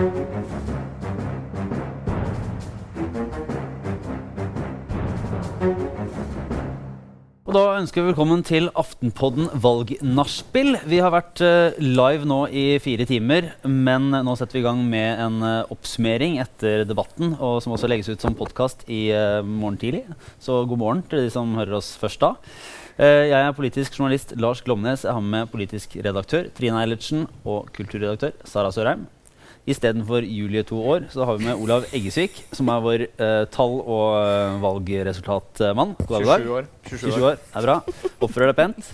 Og da ønsker vi velkommen til Aftenpodden valgnachspiel. Vi har vært eh, live nå i fire timer, men nå setter vi i gang med en eh, oppsummering etter debatten, og som også legges ut som podkast i eh, morgen tidlig. Så god morgen til de som hører oss først da. Jeg er politisk journalist Lars Glomnes. Jeg har med politisk redaktør Trine Eilertsen og kulturredaktør Sara Sørheim. Istedenfor Julie to år så har vi med Olav Eggesvik, som er vår eh, tall- og eh, valgresultatmann. God dag, god dag. 27 år. 27 27 år. Det er bra. Oppfører deg pent.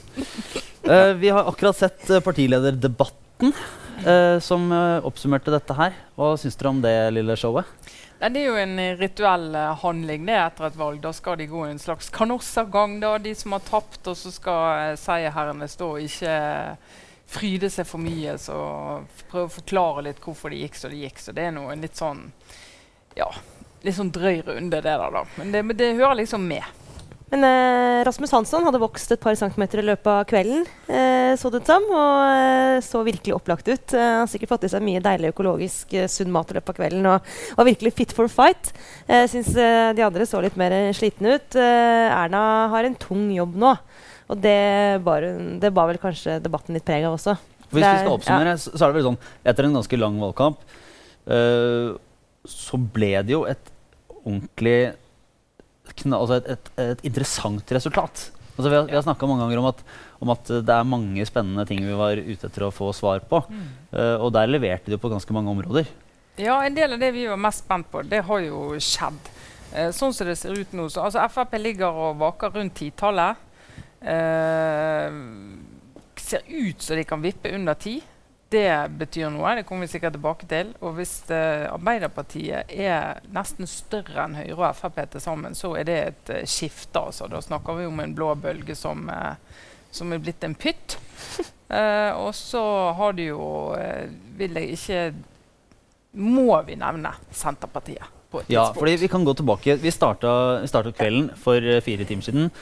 Eh, vi har akkurat sett eh, partilederdebatten eh, som eh, oppsummerte dette her. Hva syns dere om det lille showet? Nei, det er jo en eh, rituell eh, handling det etter et valg. Da skal de gå en slags kanossagang, da, de som har tapt. Og så skal uh, seierherrene stå og ikke eh, fryde seg for mye. Så prøve å forklare litt hvorfor det gikk så det gikk. Så det er noe en litt sånn ja, litt sånn drøy runde, det der, da. Men det, men det hører liksom med. Men eh, Rasmus Hansson hadde vokst et par centimeter i løpet av kvelden, eh, så det ut som. Og eh, så virkelig opplagt ut. Eh, han har sikkert fått i seg mye deilig økologisk eh, sunn mat i løpet av kvelden og var virkelig fit for fight. Jeg syns eh, de andre så litt mer slitne ut. Erna har en tung jobb nå. Og det bar, det bar vel kanskje debatten litt preg av også. For hvis vi skal oppsummere, så, så er det vel sånn Etter en ganske lang valgkamp uh, så ble det jo et ordentlig kna, altså et, et, et interessant resultat. Altså vi har, vi har snakka mange ganger om at, om at det er mange spennende ting vi var ute etter å få svar på. Eh, og der leverte de på ganske mange områder. Ja, en del av det vi var mest spent på, det har jo skjedd. Eh, sånn som det ser ut nå, så altså Frp ligger og vaker rundt titallet. Eh, ser ut som de kan vippe under ti. Det betyr noe. Det kommer vi sikkert tilbake til. Og hvis eh, Arbeiderpartiet er nesten større enn Høyre og Frp til sammen, så er det et eh, skifte. Altså. Da snakker vi om en blå bølge som, eh, som er blitt en pytt. Eh, og så har du jo eh, Vil jeg ikke må vi nevne Senterpartiet. på et Ja, fordi vi kan gå tilbake. Vi starta, vi starta kvelden for fire timer siden.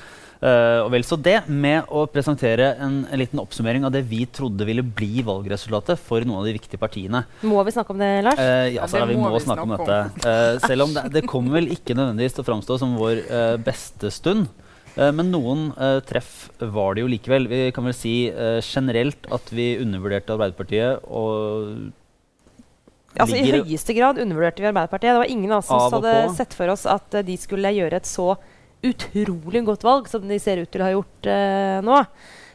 Eh, og vel så det, med å presentere en, en liten oppsummering av det vi trodde ville bli valgresultatet for noen av de viktige partiene. Må vi snakke om det, Lars? Eh, ja, Ja, Sara, vi må må vi snakke om snakke dette. Eh, selv om det, det kommer vel ikke nødvendigvis til å framstå som vår beste stund. Eh, men noen uh, treff var det jo likevel. Vi kan vel si uh, generelt at vi undervurderte Arbeiderpartiet og Altså, I høyeste grad undervurderte vi Arbeiderpartiet. Det var ingen av oss som hadde sett for oss at uh, de skulle gjøre et så utrolig godt valg som de ser ut til å ha gjort eh, nå.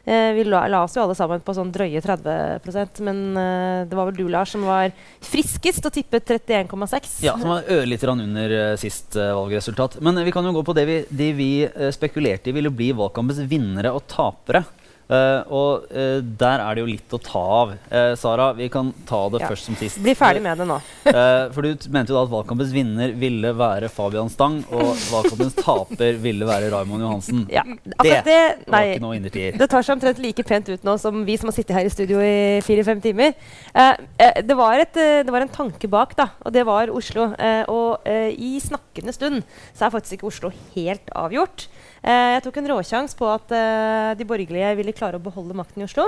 Eh, vi la, la oss jo alle sammen på sånn drøye 30% men eh, det var vel du, Lars, som var friskest og tippet 31,6. Ja, som var ørlite grann under eh, sist eh, valgresultat. Men eh, vi kan jo gå på det vi, de vi spekulerte i ville bli valgkampens vinnere og tapere. Eh, og uh, der er det jo litt å ta av. Uh, Sara, vi kan ta det Ja. først som sist. Bli ferdig med det nå. For du mente jo da at valgkampens vinner ville være Fabian Stang, og valgkampens taper ville være Raymond Johansen. Ja. Det, Det var ikke noe innertier. Det tar seg omtrent like pent ut nå som vi som har sittet her i studio i fire-fem timer. Det, var et, det var en tanke bak, da, og det var Oslo. Og i snakkende stund så er faktisk ikke Oslo helt avgjort. Eh, jeg tok en råsjanse på at eh, de borgerlige ville klare å beholde makten i Oslo.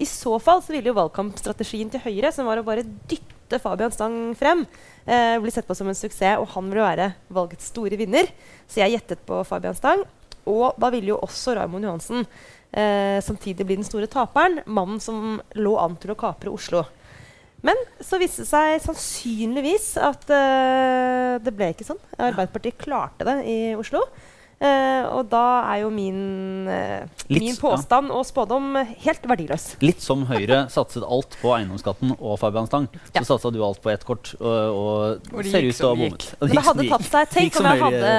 I så fall så ville jo valgkampstrategien til Høyre, som var å bare dytte Fabian Stang frem, eh, bli sett på som en suksess, og han ville være valgets store vinner. Så jeg gjettet på Fabian Stang. Og da ville jo også Raymond Johansen eh, samtidig bli den store taperen. Mannen som lå an til å kapre Oslo. Men så viste det seg sannsynligvis at eh, det ble ikke sånn. Arbeiderpartiet klarte det i Oslo. Eh, og da er jo min, eh, Litt, min ja. påstand og spådom helt verdiløs. Litt som Høyre satset alt på eiendomsskatten og Fabian Stang, Ja. så satsa du alt på ett kort, og, og, Og det ser ut til å ha som det bommet. Men det hadde tatt seg Tenk om jeg hadde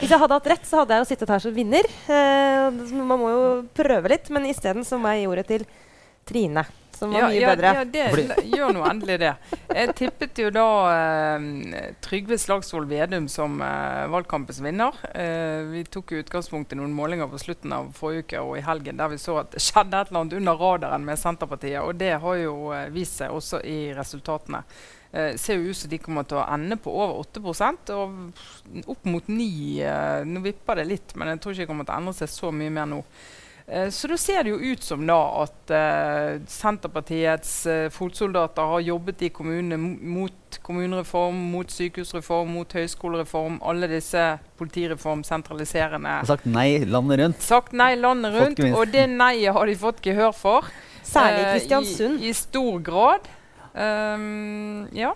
Hvis jeg hadde hatt rett, så hadde jeg jo sittet her som vinner. Eh, man må jo prøve litt, men isteden så må jeg gi ordet til Trine, som var mye ja, bedre. Ja, det, gjør nå endelig det. Jeg tippet jo da eh, Trygve Slagsvold Vedum som eh, valgkampens vinner. Eh, vi tok jo utgangspunkt i noen målinger på slutten av forrige uke og i helgen der vi så at det skjedde et eller annet under radaren med Senterpartiet. Og det har jo eh, vist seg også i resultatene. Eh, ser jo ut som de kommer til å ende på over 8 og opp mot 9 eh, Nå vipper det litt, men jeg tror ikke det kommer til å endre seg så mye mer nå. Eh, så da ser det jo ut som da at eh, Senterpartiets eh, fotsoldater har jobbet i kommunene mot kommunereform, mot sykehusreform, mot høyskolereform. Alle disse politireform, sentraliserende Har sagt nei landet rundt. Sagt nei landet rundt, og det neiet har de fått gehør for. Særlig i Kristiansund. I, I, stor grad. Um, ja.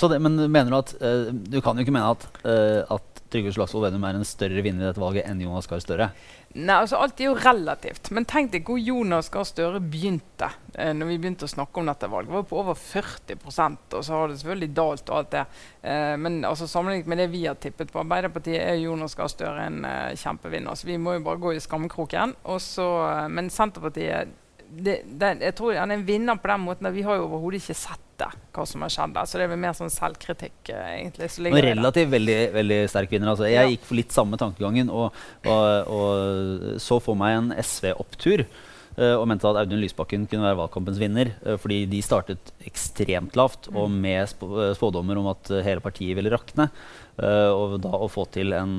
Det, men mener du at uh, Du kan jo ikke mene at, uh, at Trygve Slagsvold Vedum er en større vinner i dette valget enn Jonas Gahr Støre? Nei, altså Alt er jo relativt. Men tenk deg hvor Jonas Gahr Støre begynte eh, når vi begynte å snakke om dette valget. Det var på over 40% og så har det selvfølgelig dalt og alt det. Eh, men altså sammenlignet med det vi har tippet på Arbeiderpartiet, er Jonas Gahr Støre en eh, kjempevinner. Så vi må jo bare gå i skammekroken. Også, eh, men Senterpartiet det, det, jeg tror han er en vinner på den måten at vi har jo overhodet ikke sett det, hva som har skjedd. Så det er vel mer sånn selvkritikk, uh, egentlig. Og relativt veldig, veldig sterk vinner. Altså, jeg ja. gikk for litt samme tankegangen og, og, og så for meg en SV-opptur. Uh, og mente at Audun Lysbakken kunne være valgkampens vinner. Uh, fordi de startet ekstremt lavt, mm. og med spådommer om at hele partiet ville rakne. og da å få til, en,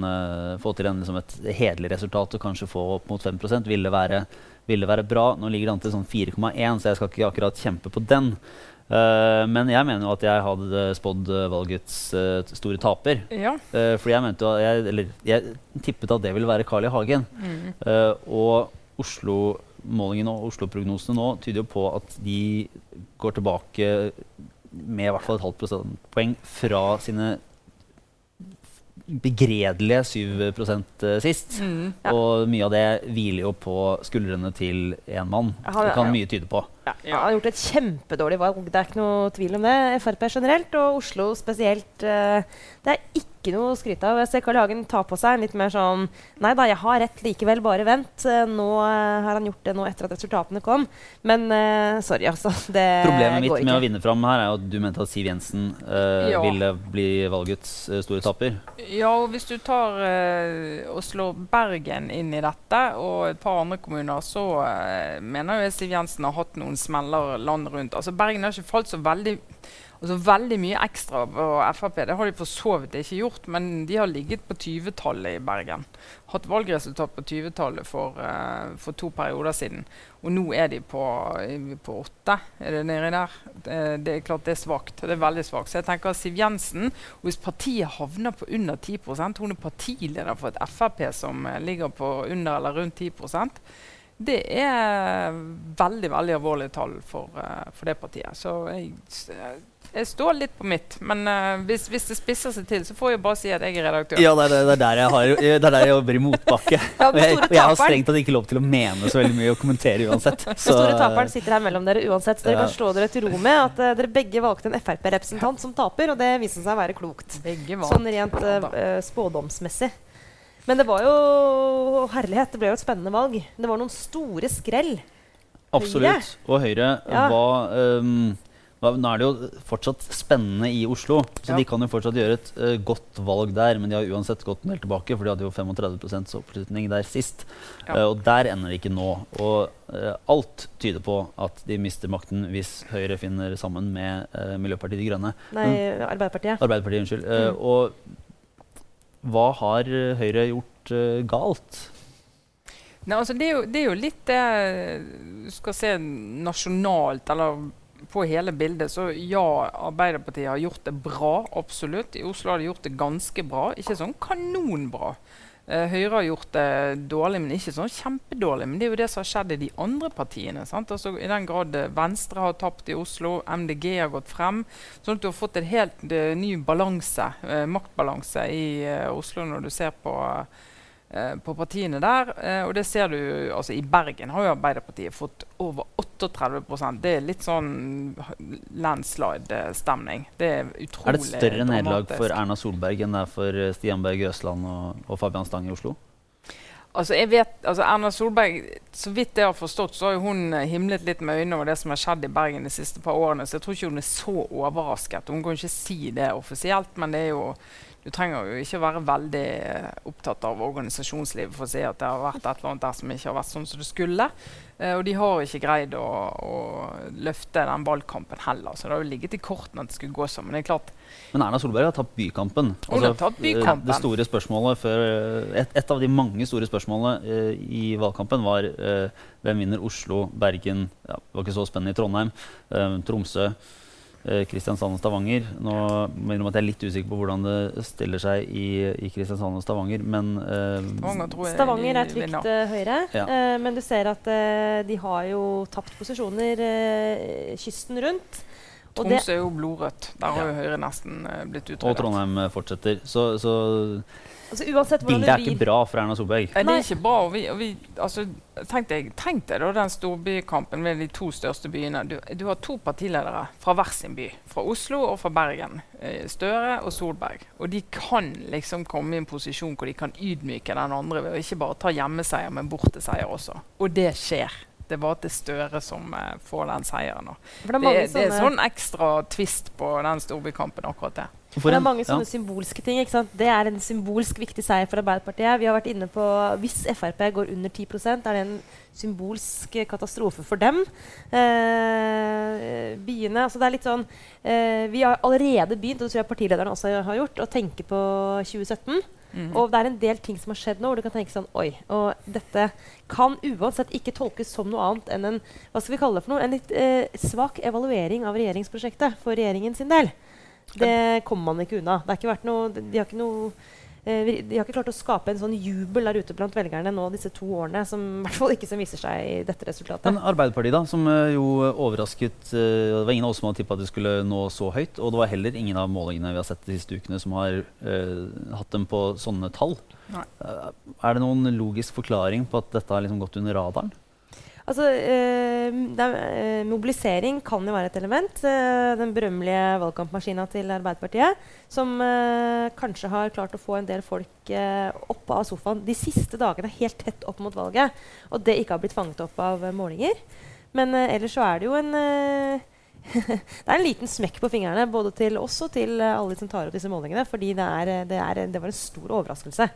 få til en, liksom et hederlig resultat og kanskje få opp mot 5% ville være ville være bra. Nå ligger det an til sånn 4,1, så jeg skal ikke akkurat kjempe på den. Uh, men jeg mener jo at jeg hadde spådd uh, valgets uh, store taper. Ja. fordi jeg mente jeg, eller, jeg tippet at det ville være Carl I. Hagen. Mm. og Oslo-målingene og Oslo-prognosene nå tyder jo på at de går tilbake med i hvert fall et halvt prosentpoeng fra sine begredelige 7 eh, sist. Mm, ja. Og mye av det hviler jo på skuldrene til én mann. Det kan mye tyde på. Ja, ja. Han har gjort et kjempedårlig valg. Det er ikke noe tvil om det. Frp generelt og Oslo spesielt. Uh, det er ikke noe å skryte av. Jeg ser Carl Hagen ta på seg en litt mer sånn Nei da, jeg har rett likevel, bare vent. Uh, nå uh, har han gjort det nå etter at resultatene kom. Men sorry, altså. Det Problemet mitt med å vinne fram her er jo at du mente at Siv Jensen ja. ville bli valgets store taper. Ja, og hvis du tar og slår Bergen inn i dette, og et par andre kommuner, så mener jeg Siv Jensen har hatt noen noen smeller land rundt. Altså Bergen har ikke falt så veldig, altså veldig mye ekstra på Frp. Det har de for så vidt ikke gjort, men de har ligget på 20-tallet i Bergen. Hatt valgresultat på 20-tallet for, uh, for, to perioder siden. Og nå er de på, på åtte. Er det nedi der? Det, det, er klart det er svakt. Det er veldig svakt. Så jeg tenker Siv Jensen, hvis partiet havner på under 10% Hun er partileder for et Frp som ligger på under eller rundt 10 det er veldig veldig alvorlige tall for, uh, for det partiet. Så jeg, jeg, står litt på mitt. Men uh, hvis, hvis, det spisser seg til, så får jeg bare si at jeg er redaktør. Ja, det er, det er, der, jeg har, det er der jeg jobber i motbakke. ja, og, jeg, og jeg har strengt tatt ikke lov til å mene så veldig mye og kommentere uansett. Den store taperen sitter her mellom dere uansett. Så dere ja. kan slå dere til ro med at uh, dere begge valgte en Frp-representant som taper, og det viste seg å være klokt. Sånn rent spådomsmessig. Men det var jo herlighet. Det ble jo et spennende valg. Det var noen store skrell. Absolutt. Og Høyre ja. var um, Nå er det jo fortsatt spennende i Oslo, så ja. de kan jo fortsatt gjøre et uh, godt valg der. Men de har uansett gått en del tilbake, for de hadde jo 35 oppslutning der sist. Ja. Uh, og der ender det ikke nå. Og uh, alt tyder på at de mister makten hvis Høyre finner sammen med Miljøpartiet De Grønne. Nei, Arbeiderpartiet. Arbeiderpartiet, unnskyld. Mm. Og hva har eh, Høyre gjort uh, galt? Nei, altså det, er jo, det, er jo, litt det skal se nasjonalt, eller på hele bildet, så ja, Arbeiderpartiet har gjort det bra, absolutt. I Oslo har de gjort det ganske bra. Ikke sånn kanonbra. Uh, Høyre har gjort det dårlig, men ikke sånn kjempedårlig. Men det er jo det som har skjedd i de andre partiene. Altså, I den grad Venstre har tapt i Oslo, MDG har gått frem. Sånn at du har fått en helt uh, ny balanse, eh, maktbalanse i Oslo når du ser på Eh, på partiene der. Eh, og det ser du altså I Bergen har jo Arbeiderpartiet fått over 38% Det er litt sånn landslide-stemning. Det er utrolig Er det et større nederlag for Erna Solberg enn det er for eh, Stian Berg Røsland og, og Fabian Stang i Oslo? Altså jeg vet, altså Erna Solberg, Så vidt jeg har forstått, så har hun himlet litt med øynene over det som har skjedd i Bergen de siste par årene. Så jeg tror ikke hun er så overrasket. Hun kan ikke si det offisielt, men det er jo Du trenger jo ikke være veldig eh, opptatt av organisasjonslivet for å si at det har vært et eller annet der som ikke har vært sånn som det skulle. Eh, og de har ikke greid å, å løfte den valgkampen heller. Så det har jo ligget i kortene at det skulle gå sånn. Men det er klart Men Erna Solberg har tatt bykampen. Altså, Hun har tatt bykampen. Det store spørsmålet før, et, et av de mange store spørsmålene eh, i valgkampen var eh, hvem vinner Oslo, Bergen ja, Det var ikke så spennende i Trondheim. eh, Tromsø. Eh, Kristiansand og Stavanger. Nå mener jeg at jeg er litt usikker på hvordan det stiller seg i, i Kristiansand og Stavanger, men uh, Stavanger Stavanger er trygt eh, høyre, Ja. uh, men du ser at de har jo tapt posisjoner kysten rundt. Tromsø er jo blodrødt. Der har Ja. jo Høyre nesten blitt utryddet. Og. Trondheim eh, fortsetter. Så, så altså uansett hvordan bildet er det ikke bra for Erna Solberg. Nei, det er ikke bra. Og vi, og vi, altså, tenk, deg, tenk deg da den storbykampen med de to største byene. Du, du har to partiledere fra hver sin by. Fra Oslo og fra Bergen. Eh, Støre og Solberg. Og de kan liksom komme i en posisjon hvor de kan ydmyke den andre ved å ikke bare ta hjemmeseier, men borteseier også. Og det skjer. Det var til Støre som eh, får den seieren. Det Det, er- det er sånn ekstra twist på den storbykampen, akkurat det. For det er mange ja. sånne symbolske ting. ikke sant? Det er en symbolsk viktig seier for Arbeiderpartiet. Vi har vært inne på Hvis Frp går under 10 er det en symbolsk eh, katastrofe for dem. Eh, byene altså det er litt sånn eh, Vi har allerede begynt, og det tror jeg partilederne også har gjort, å tenke på 2017. Mhm. Og det er en del ting som har skjedd nå, hvor du kan tenke sånn Oi. Og dette kan uansett ikke tolkes som noe annet enn en hva skal vi kalle det for noe, en litt eh, svak evaluering av regjeringsprosjektet for regjeringen sin del. Det kommer man ikke unna. Det har ikke vært noe, de, har ikke noe de har ikke klart å skape en sånn jubel der ute blant velgerne nå disse to årene, som i hvert fall ikke som viser seg i dette resultatet. Men Arbeiderpartiet, da, som eh, jo overrasket eh, Det var ingen av oss som hadde tippa at de skulle nå så høyt. Og det var heller ingen av målingene vi har sett de siste ukene som har uh, hatt dem på sånne tall. Nei. Eh, er det noen logisk forklaring på at dette har liksom gått under radaren? Altså, eh, er, eh, mobilisering kan jo være et element. Eh, den berømmelige valgkampmaskina til Arbeiderpartiet. Som kanskje har klart å få en del folk eh, opp av sofaen de siste dagene, helt tett opp mot valget. Og det ikke har blitt fanget opp av målinger. Men ellers så er det jo en det er en liten smekk på fingrene både til oss og til alle som tar opp disse målingene. Fordi det, er, det, er, det var en stor overraskelse.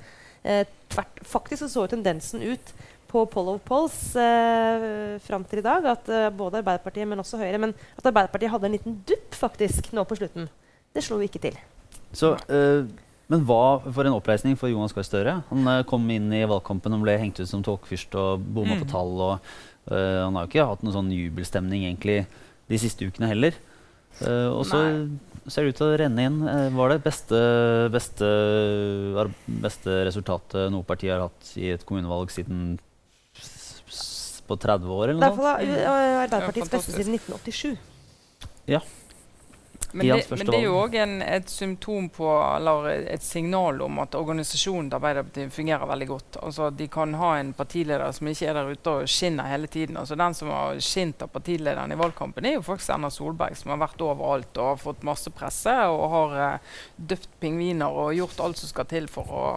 Eh, tvert, faktisk så, så tendensen ut på poll of polls eh, fram til i dag at eh, både Arbeiderpartiet, men også Høyre, men at Arbeiderpartiet hadde en liten dupp faktisk nå på slutten. Det slo ikke til. Så, eh, men hva for en oppreisning for Jonas Gahr Støre? Han eh, kom inn i valgkampen og ble hengt ut som tåkefyrst og bomma mm. på tall. Og, eh, han har jo ikke hatt noen sånn jubelstemning egentlig de siste ukene heller. Eh, og så ser det ut til å renne inn. Eh, var det beste, beste, beste resultatet noe parti har hatt i et kommunevalg siden 2012? på 30 år. eller noe sånt. Det mm. er eh, Arbeiderpartiets beste siden 1987. Ja. Men det, men det, er jo òg et symptom på, eller et signal om at organisasjonen til Arbeiderpartiet fungerer veldig godt. Altså, de kan ha en partileder som ikke er der ute og skinner hele tiden. Altså, den som har skint av partilederen i valgkampen, er jo faktisk Erna Solberg, som har vært overalt og har fått masse presse og har eh, døpt pingviner og gjort alt som skal til for å,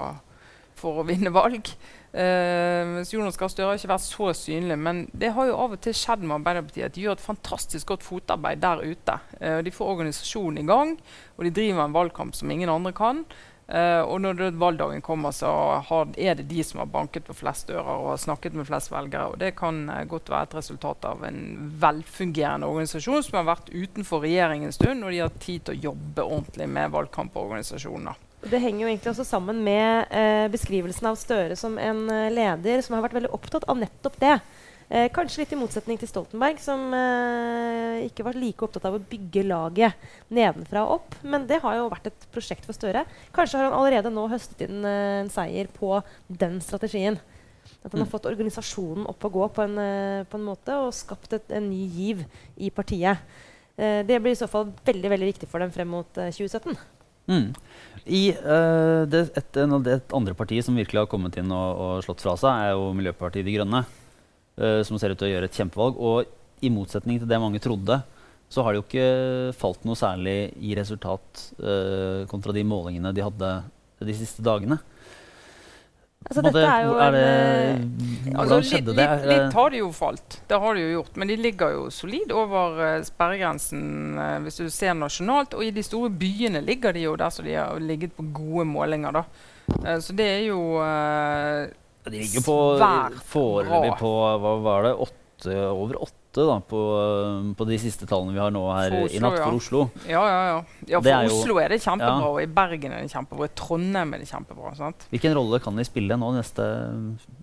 for å vinne valg. Mens Jonas Gahr Støre har ikke vært så synlig. Men det har jo av og til skjedd med Arbeiderpartiet at de gjør et fantastisk godt fotarbeid der ute. Uh, de får organisasjonen i gang, og de driver en valgkamp som ingen andre kan. Uh, og når det, valgdagen kommer, så har, er det de som har banket på flest dører og snakket med flest velgere. Og det kan godt være et resultat av en velfungerende organisasjon som har vært utenfor regjering en stund, og de har tid til å jobbe ordentlig med valgkamporganisasjoner. Det henger jo egentlig også sammen med eh, beskrivelsen av Støre som en eh, leder som har vært veldig opptatt av nettopp det. Eh, kanskje litt i motsetning til Stoltenberg, som eh, ikke var like opptatt av å bygge laget nedenfra og opp. Men det har jo vært et prosjekt for Støre. Kanskje har han allerede nå høstet inn eh, en seier på den strategien. At han har Mm. fått organisasjonen opp og gå på en, eh, på en måte og skapt et, en ny giv i partiet. Eh, det blir i så fall veldig veldig viktig for dem frem mot eh, 2017. Mm. I uh, det, et, det andre partiet som virkelig har kommet inn og, og slått fra seg, er jo Miljøpartiet De Grønne. uh, som ser ut til å gjøre et kjempevalg. Og i motsetning til det mange trodde, så har det jo ikke falt noe særlig i resultat uh, kontra de målingene de hadde de siste dagene. Altså, dette er jo er det, hvordan Altså, skjedde det? litt, litt har de jo falt, det har de jo gjort. Men de ligger jo solid over eh, sperregrensen eh, hvis du ser nasjonalt. Og i de store byene ligger de jo der så de har ligget på gode målinger. da. Eh, så det er jo eh, De ligger på foreløpig på hva var det, åtte, over åtte da, på, på de siste tallene vi har nå her Oslo, i natt natt ja. for Oslo. Ja, ja, ja. ja for er jo- Oslo er det kjempebra, og i Bergen er det kjempebra. I Trondheim er det kjempebra. sant? Hvilken rolle kan de spille nå neste,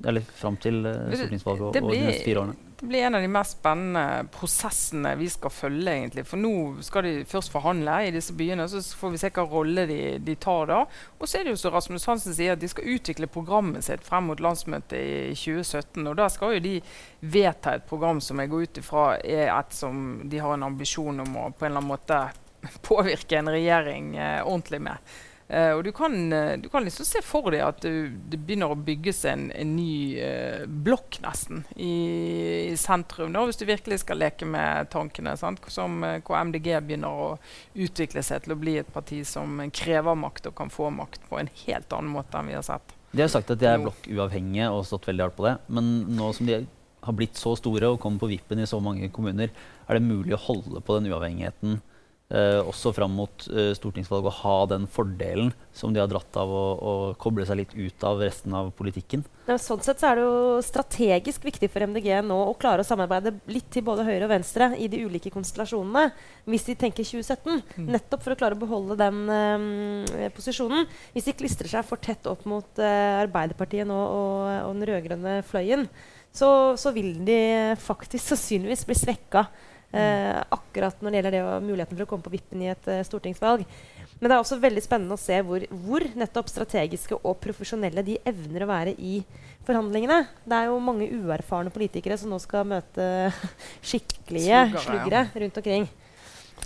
eller fram til eh, stortingsvalget og, og de neste fire årene? Det blir en av de mest spennende prosessene vi skal følge. egentlig. For nå skal de først forhandle i disse byene, så får vi se hva rolle de, de tar da. Og så er det jo som Rasmus Hansen sier, at de skal utvikle programmet sitt frem mot landsmøtet i 2017. Og da skal jo de vedta et program som jeg går ut ifra er et som de har en ambisjon om å på en eller annen måte påvirke en regjering eh, ordentlig med. Eh, og du kan, eh, du kan liksom se for deg at du, det begynner å bygges en, en ny uh, blokk nesten i, i sentrum, da, hvis du virkelig skal leke med tankene. Sant? Som uh, hvor MDG begynner å utvikle seg til å bli et parti som krever makt og kan få makt på en helt annen måte enn vi har sett. De har sagt at de er blokkuavhengige og stått veldig hardt på det. Men nå som de har blitt så store og kommer på vippen i så mange kommuner, er det mulig å holde på den uavhengigheten også fram mot eh, stortingsvalget å ha den fordelen som de har dratt av å, å koble seg litt ut av resten av politikken? Ja, sånn sett så er det jo strategisk viktig for MDG nå å klare å samarbeide litt til både høyre og venstre i de ulike konstellasjonene, hvis de tenker 2017. Mm. Nettopp for å klare å beholde den um, posisjonen. Hvis de klistrer seg for tett opp mot uh, Arbeiderpartiet nå og, og den rød-grønne fløyen, så, så vil de faktisk sannsynligvis bli svekka. Eh, akkurat når det gjelder det og muligheten for å komme på vippen i et eh, stortingsvalg. Men det er også veldig spennende å se hvor, hvor nettopp strategiske og profesjonelle de evner å være i forhandlingene. Det er jo mange uerfarne politikere som nå skal møte skikkelige Sluggere, ja. rundt omkring.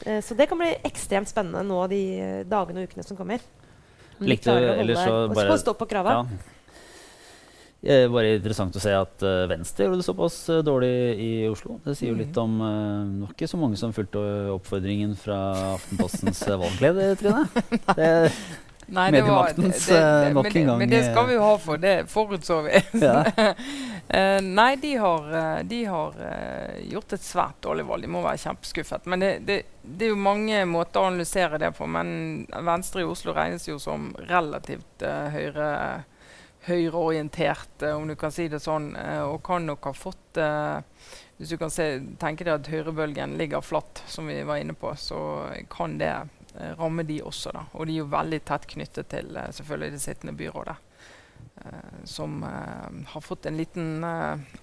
Eh, så det kan bli ekstremt spennende nå de dagene og ukene som kommer. Likte- du, eller så bare- å stå på kravet. Ja. Eh, bare interessant å se at eh, Venstre gjorde det såpass eh, dårlig i Oslo. Det sier jo Mhm. litt om uh, Det var ikke så mange som fulgte oppfordringen fra Aftenpostens valgleder, Trine. Det, Nei, det var- det- det- nok men det- en gang, Men det skal vi jo ha for, det forutså vi. ja. Nei, de har, de har gjort et svært dårlig valg. De må være kjempeskuffet. Men det, det, det er jo mange måter å analysere det på. Men Venstre i Oslo regnes jo som relativt uh, høyre høyreorientert, eh, om du kan si det sånn, eh, og kan nok ha fått eh, Hvis du kan se, tenke deg at høyrebølgen ligger flatt, som vi var inne på, så kan det eh, ramme de også. da. Og de er jo veldig tett knyttet til selvfølgelig det sittende byrådet. som har fått en liten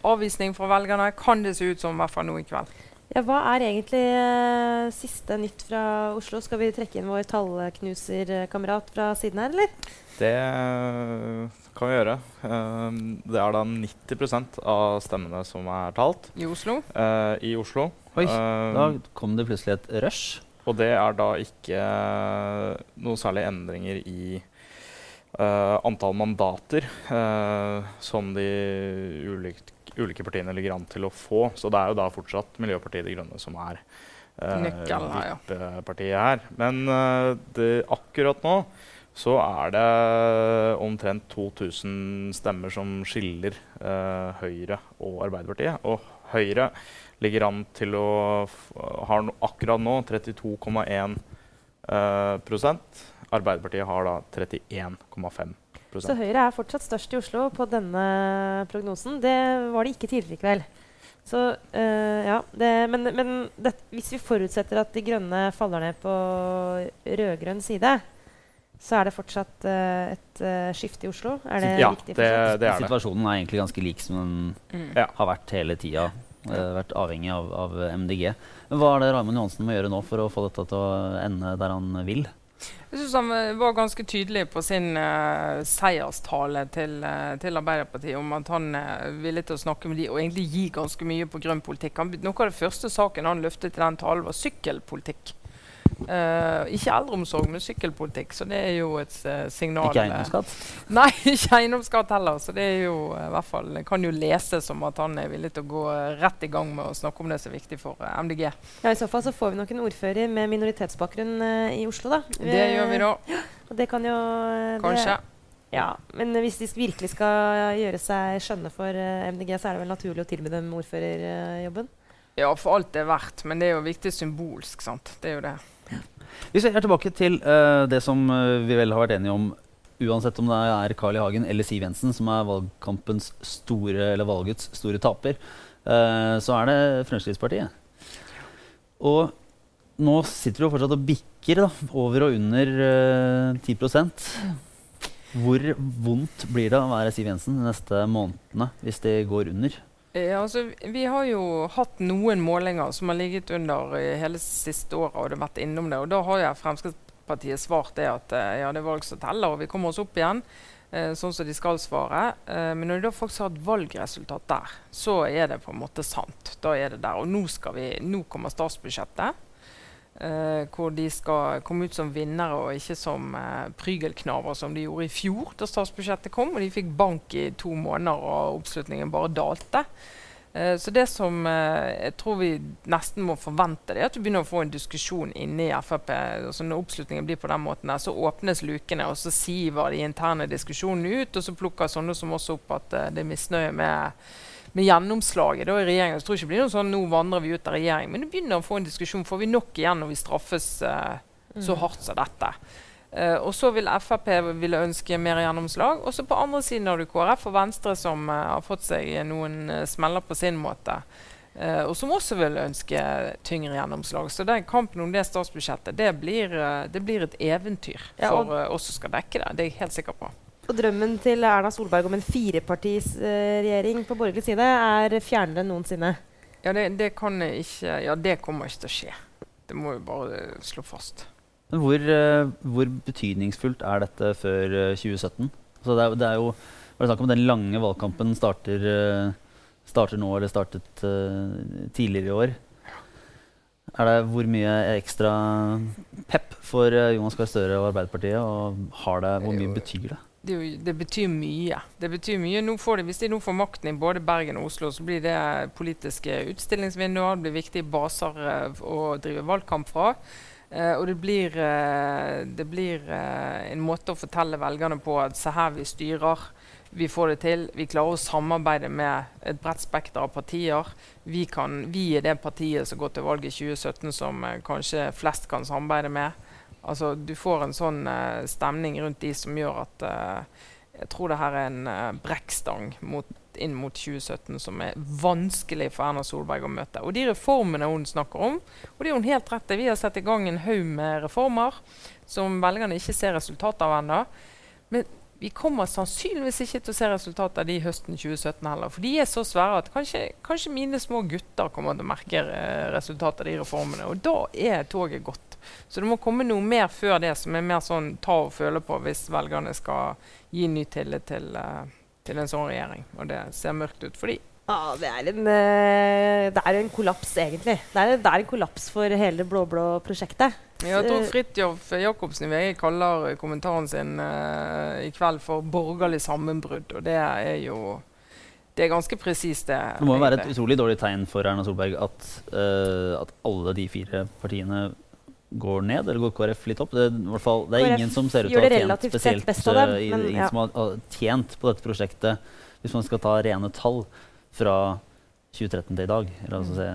avvisning fra velgerne, kan det se ut som i hvert fall nå i kveld. Ja, hva er egentlig eh, siste nytt fra Oslo? Skal vi trekke inn vår tallknuserkamerat fra siden her, eller? Det kan vi gjøre. Um, det er da 90% av stemmene som er talt I Oslo. Uh, i Oslo. Oi, uh, da kom det plutselig et rush. Og det er da ikke noe særlig endringer i uh, antall mandater eh, som de ulike, ulike partiene ligger an til å få. Så det er jo da fortsatt Miljøpartiet De Grønne som er uh, Nøkkelen her, ja. vippepartiet her. Men eh, det, akkurat nå så er det omtrent 2000 stemmer som skiller eh, Høyre og Arbeiderpartiet. Og Høyre ligger an til å ha no, akkurat nå 32,1 eh. Arbeiderpartiet har da 31,5% Så Høyre er fortsatt størst i Oslo på denne prognosen. Det var det ikke tidligere i kveld. Så, eh, ja, det, men men det, hvis vi forutsetter at De grønne faller ned på rød-grønn side, så er det fortsatt uh, et uh, skifte i Oslo? Er det Ja, riktig det, det er det. Situasjonen er egentlig ganske lik som den Mm. Har vært hele tida. Uh, vært avhengig av, av MDG. Men hva er det Raymond Johansen må gjøre nå for å få dette til å ende der han vil? Jeg synes han eh, var ganske tydelig på sin uh, seierstale til, uh, til Arbeiderpartiet om at han uh, ville til å snakke med de og egentlig gi ganske mye på grønn politikk. Han, noe av det første saken han løftet i den talen, var sykkelpolitikk. Eh, ikke eldreomsorg, men sykkelpolitikk. Så det er jo et uh, signal Ikke eh, eiendomsskatt? Nei, ikke eiendomsskatt heller. Så det er jo uh, i hvert fall kan jo leses som at han er villig til å gå rett i gang med å snakke om det som er viktig for MDG. Ja, I så fall så får vi nok en ordfører med minoritetsbakgrunn i Oslo, da. Det gjør vi da, Og det kan jo kanskje. Det, Ja, men hvis de sk- virkelig skal gjøre seg skjønne for MDG, så er det vel naturlig å tilby dem ordførerjobben? Ja, for alt det er verdt, men det er jo viktig symbolsk. sant? Det er jo det. Hvis vi er tilbake til uh, det som eh, vi vel har vært enige om, uansett om det er Carl I. Hagen eller Siv Jensen som er valgkampens store, eller valgets store taper, uh, så er det Fremskrittspartiet. Og nå sitter jo fortsatt og bikker da, over og under uh, 10 Hvor vondt blir det å være Siv Jensen de neste månedene hvis det går under? Ja, altså, vi har jo hatt noen målinger som har ligget under eh, hele siste året, og det har vært innom det. Og da har jeg Fremskrittspartiet svart det at eh, ja, det er valg som teller, og vi kommer oss opp igjen. eh, sånn som de skal svare. Eh, men når de da faktisk har et valgresultat der, så er det på en måte sant. Da er det der. Og nå, skal vi, nå kommer statsbudsjettet. Eh, hvor de skal komme ut som vinnere og ikke som uh, prygelknaver, som de gjorde i fjor da statsbudsjettet kom. Og de fikk bank i to måneder, og oppslutningen bare dalte. Uh, så det som jeg tror vi nesten må forvente, det er at du begynner å få en diskusjon inne i Frp. Altså når oppslutningen blir på den måten, der, så åpnes lukene, og så siver de interne diskusjonene ut. Og så plukker sånne som oss opp at det er misnøye med, med gjennomslaget da, i regjeringen. Jeg tror ikke det blir noe sånn nå vandrer vi ut av regjering. Men det begynner å få en diskusjon. Får vi nok igjen når vi straffes uh, så hardt som dette? Uh, og så vil Frp ville ønske mer gjennomslag. Og så på andre siden har du KrF og Venstre som uh, har fått seg noen uh, smeller på sin måte. Og som også vil ønske tyngre gjennomslag. Så den kampen om det statsbudsjettet, det blir, det blir et eventyr Ja, for oss som skal dekke det. Det er jeg helt sikker på. Og drømmen til Erna Solberg om en firepartisregjering på borgerlig side er fjernere enn noensinne. Ja, det, det kan ikke Ja, det kommer ikke til å skje. Det må vi bare eh, slå fast. Men hvor, eh, hvor betydningsfullt er dette før eh, 2017? Altså det, er, det er jo var det snakk om den lange valgkampen starter, eh, starter nå, eller startet eh, tidligere i år. Er det Hvor mye ekstra pep for eh, Jonas Gahr Støre og Arbeiderpartiet? Og har det, hvor mye betyr det? Det, jo- det betyr mye. Det betyr mye. De, hvis de nå får makten i både Bergen og Oslo, så blir det politiske utstillingsvinduer. Det blir viktige baser uh, å drive valgkamp fra. Uh, og det blir, uh, det blir en måte å fortelle velgerne på at se her vi styrer. Vi får det til. Vi klarer å samarbeide med et bredt spekter av partier. Vi, kan, vi er det partiet som går til valg i 2017 som kanskje flest kan samarbeide med. Altså, du får en sånn uh, stemning rundt de som gjør at uh, jeg tror det her er en uh, brekkstang inn mot 2017 som er vanskelig for Erna Solberg å møte. Og de reformene hun snakker om, og det er hun helt rett i, vi har satt i gang en haug med reformer som velgerne ikke ser resultatet av ennå. Men vi kommer sannsynligvis ikke til å se resultatet av de høsten 2017 heller. For de er så svære at kanskje, kanskje mine små gutter kommer til å merke resultatet av de reformene. Og da er toget gått. Så det må komme noe mer før det som er mer sånn ta og føle på hvis velgerne skal gi ny tillit til, eh, til en sånn regjering. Og det ser mørkt ut for de. Ja, det er en, eh, det er en kollaps, egentlig. Det er, det er en kollaps for hele det blå-blå prosjektet. Jeg tror Fridtjof Jacobsen i VG kaller kommentaren sin uh, i kveld for 'borgerlig sammenbrudd'. Og det er jo Det er ganske presist, det. Det må jo være et utrolig dårlig tegn for Erna Solberg at, uh, at alle de fire partiene går ned, eller går KrF litt opp. Det, er fall, det er ingen som ser ut til å ha tjent spesielt best av dem, eh, i- men ingen ja. som har, har tjent på dette prosjektet, hvis man skal ta rene tall fra 2013 til i dag. Eller altså se,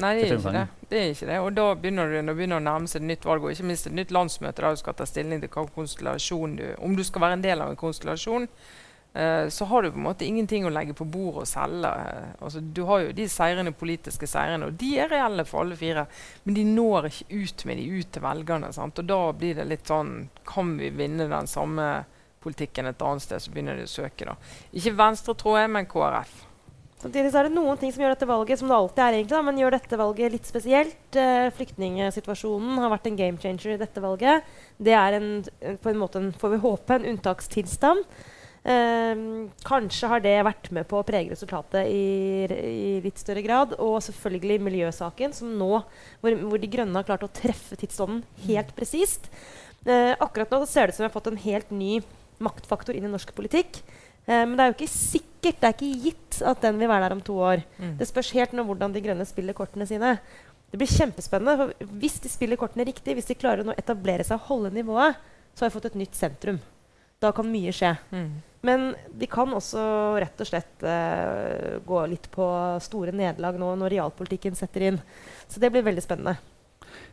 Nei, det er, ikke det. det er ikke det. Og da begynner det, begynner å nærme seg et nytt valg, og ikke minst et nytt landsmøte der du skal ta stilling til hva konstellasjon du Om du skal være en del av en konstellasjon, eh, så har du på en måte ingenting å legge på bordet og selge. Eh, altså, du har jo de seirene, politiske seirene, og de er reelle for alle fire. Men de når ikke ut med de ut til velgerne. Sant? Og da blir det litt sånn Kan vi vinne den samme politikken et annet sted, så begynner de å søke, da. Ikke Venstre, tror jeg, men KrF. Samtidig så er det noen ting som gjør dette valget som det alltid er egentlig da, men gjør dette valget litt spesielt. Eh, flyktningsituasjonen har vært en game changer i dette valget. Det er en, på en måte, en, får vi håpe, en unntakstilstand. Eh, kanskje har det vært med på å prege resultatet i, i litt større grad. Og selvfølgelig miljøsaken, som nå, hvor, hvor De grønne har klart å treffe tidsånden helt presist. Eh, akkurat nå så ser det ut som vi har fått en helt ny maktfaktor inn i norsk politikk. Eh, men det er jo ikke sikkert, det er ikke gitt at den vil være der om to år. Det spørs helt nå hvordan De grønne spiller kortene sine. Det blir kjempespennende. for Hvis de spiller kortene riktig, hvis de klarer å etablere seg og holde nivået, så har vi fått et nytt sentrum. Da kan mye skje. Mm. Men de kan også rett og slett uh, gå litt på store nederlag nå når realpolitikken setter inn. Så det blir veldig spennende.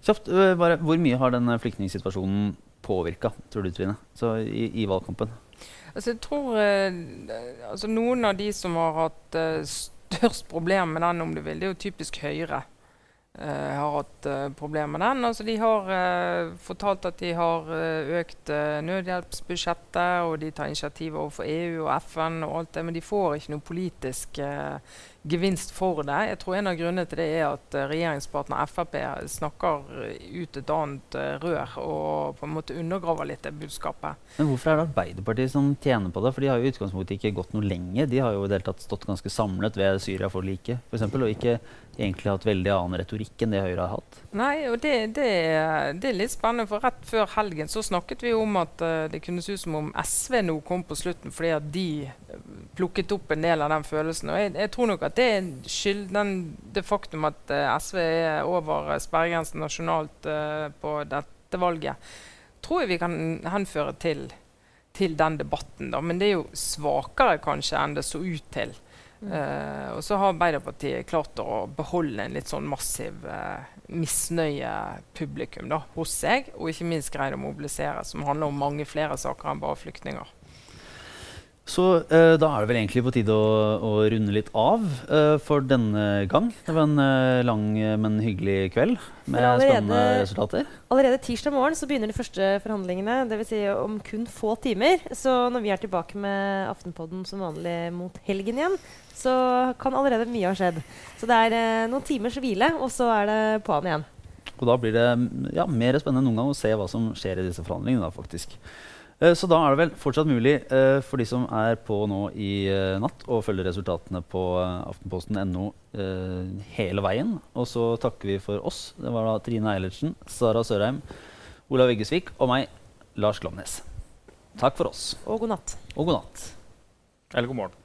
Kjapt, uh, bare, Hvor mye har denne flyktningsituasjonen påvirka, tror du, Trine, så i, i valgkampen? Altså, jeg tror uh, altså, Noen av de som har hatt størst problem med den, om du vil, det er jo typisk Høyre. Eh, har hatt uh, problemer med den. Altså, de har eh, fortalt at de har eh, økt nødhjelpsbudsjettet, og de tar initiativ overfor EU og FN, og alt det, men de får ikke noe politisk eh, gevinst for det. Jeg tror En av grunnene til det er at uh, regjeringspartner Frp snakker ut et annet uh, rør og på en måte undergraver litt det budskapet. Men hvorfor er det Arbeiderpartiet som tjener på det? For de har jo i utgangspunktet ikke gått noe lenger. De har jo i det hele tatt stått ganske samlet ved Syria-forliket f.eks. Og ikke egentlig hatt veldig annen retorikk enn det Høyre har hatt. Nei, og det, det, det, er litt spennende, for rett før helgen så snakket vi om at uh, det kunne se ut som om SV nå kom på slutten fordi at de plukket opp en del av den følelsen. Og jeg, jeg tror nok at det skyld den, det faktum at uh, SV er over sperregrensen nasjonalt uh, på dette valget, tror jeg vi kan henføre til, til den debatten. da, Men det er jo svakere kanskje enn det så ut til. Uh, og så har Arbeiderpartiet klart å beholde en litt sånn massiv uh, misnøye-publikum hos seg, og ikke minst greid å mobilisere, som handler om mange flere saker enn bare flyktninger. Så uh, da er det vel egentlig på tide å, å runde litt av for denne gang. Det var en lang, men hyggelig kveld med allerede, spennende resultater. Allerede tirsdag morgen så begynner de første forhandlingene, dvs. Si om kun få timer. Så når vi er tilbake med Aftenpodden som vanlig mot helgen igjen, så kan allerede mye ha skjedd. Så det er eh, noen timers hvile, og så er det på'n igjen. Og da blir det ja, mer spennende enn noen gang å se hva som skjer i disse forhandlingene. da faktisk. Eh, så da er det vel fortsatt mulig eh, for de som er på nå i eh, natt, å følge resultatene på aftenposten.no hele veien. Og så takker vi for oss. Det var da Trine Eilertsen, Sara Sørheim, Olav Eggesvik og meg, Lars Glomnes. Takk for oss. Og god natt. Og god natt. Eller god morgen.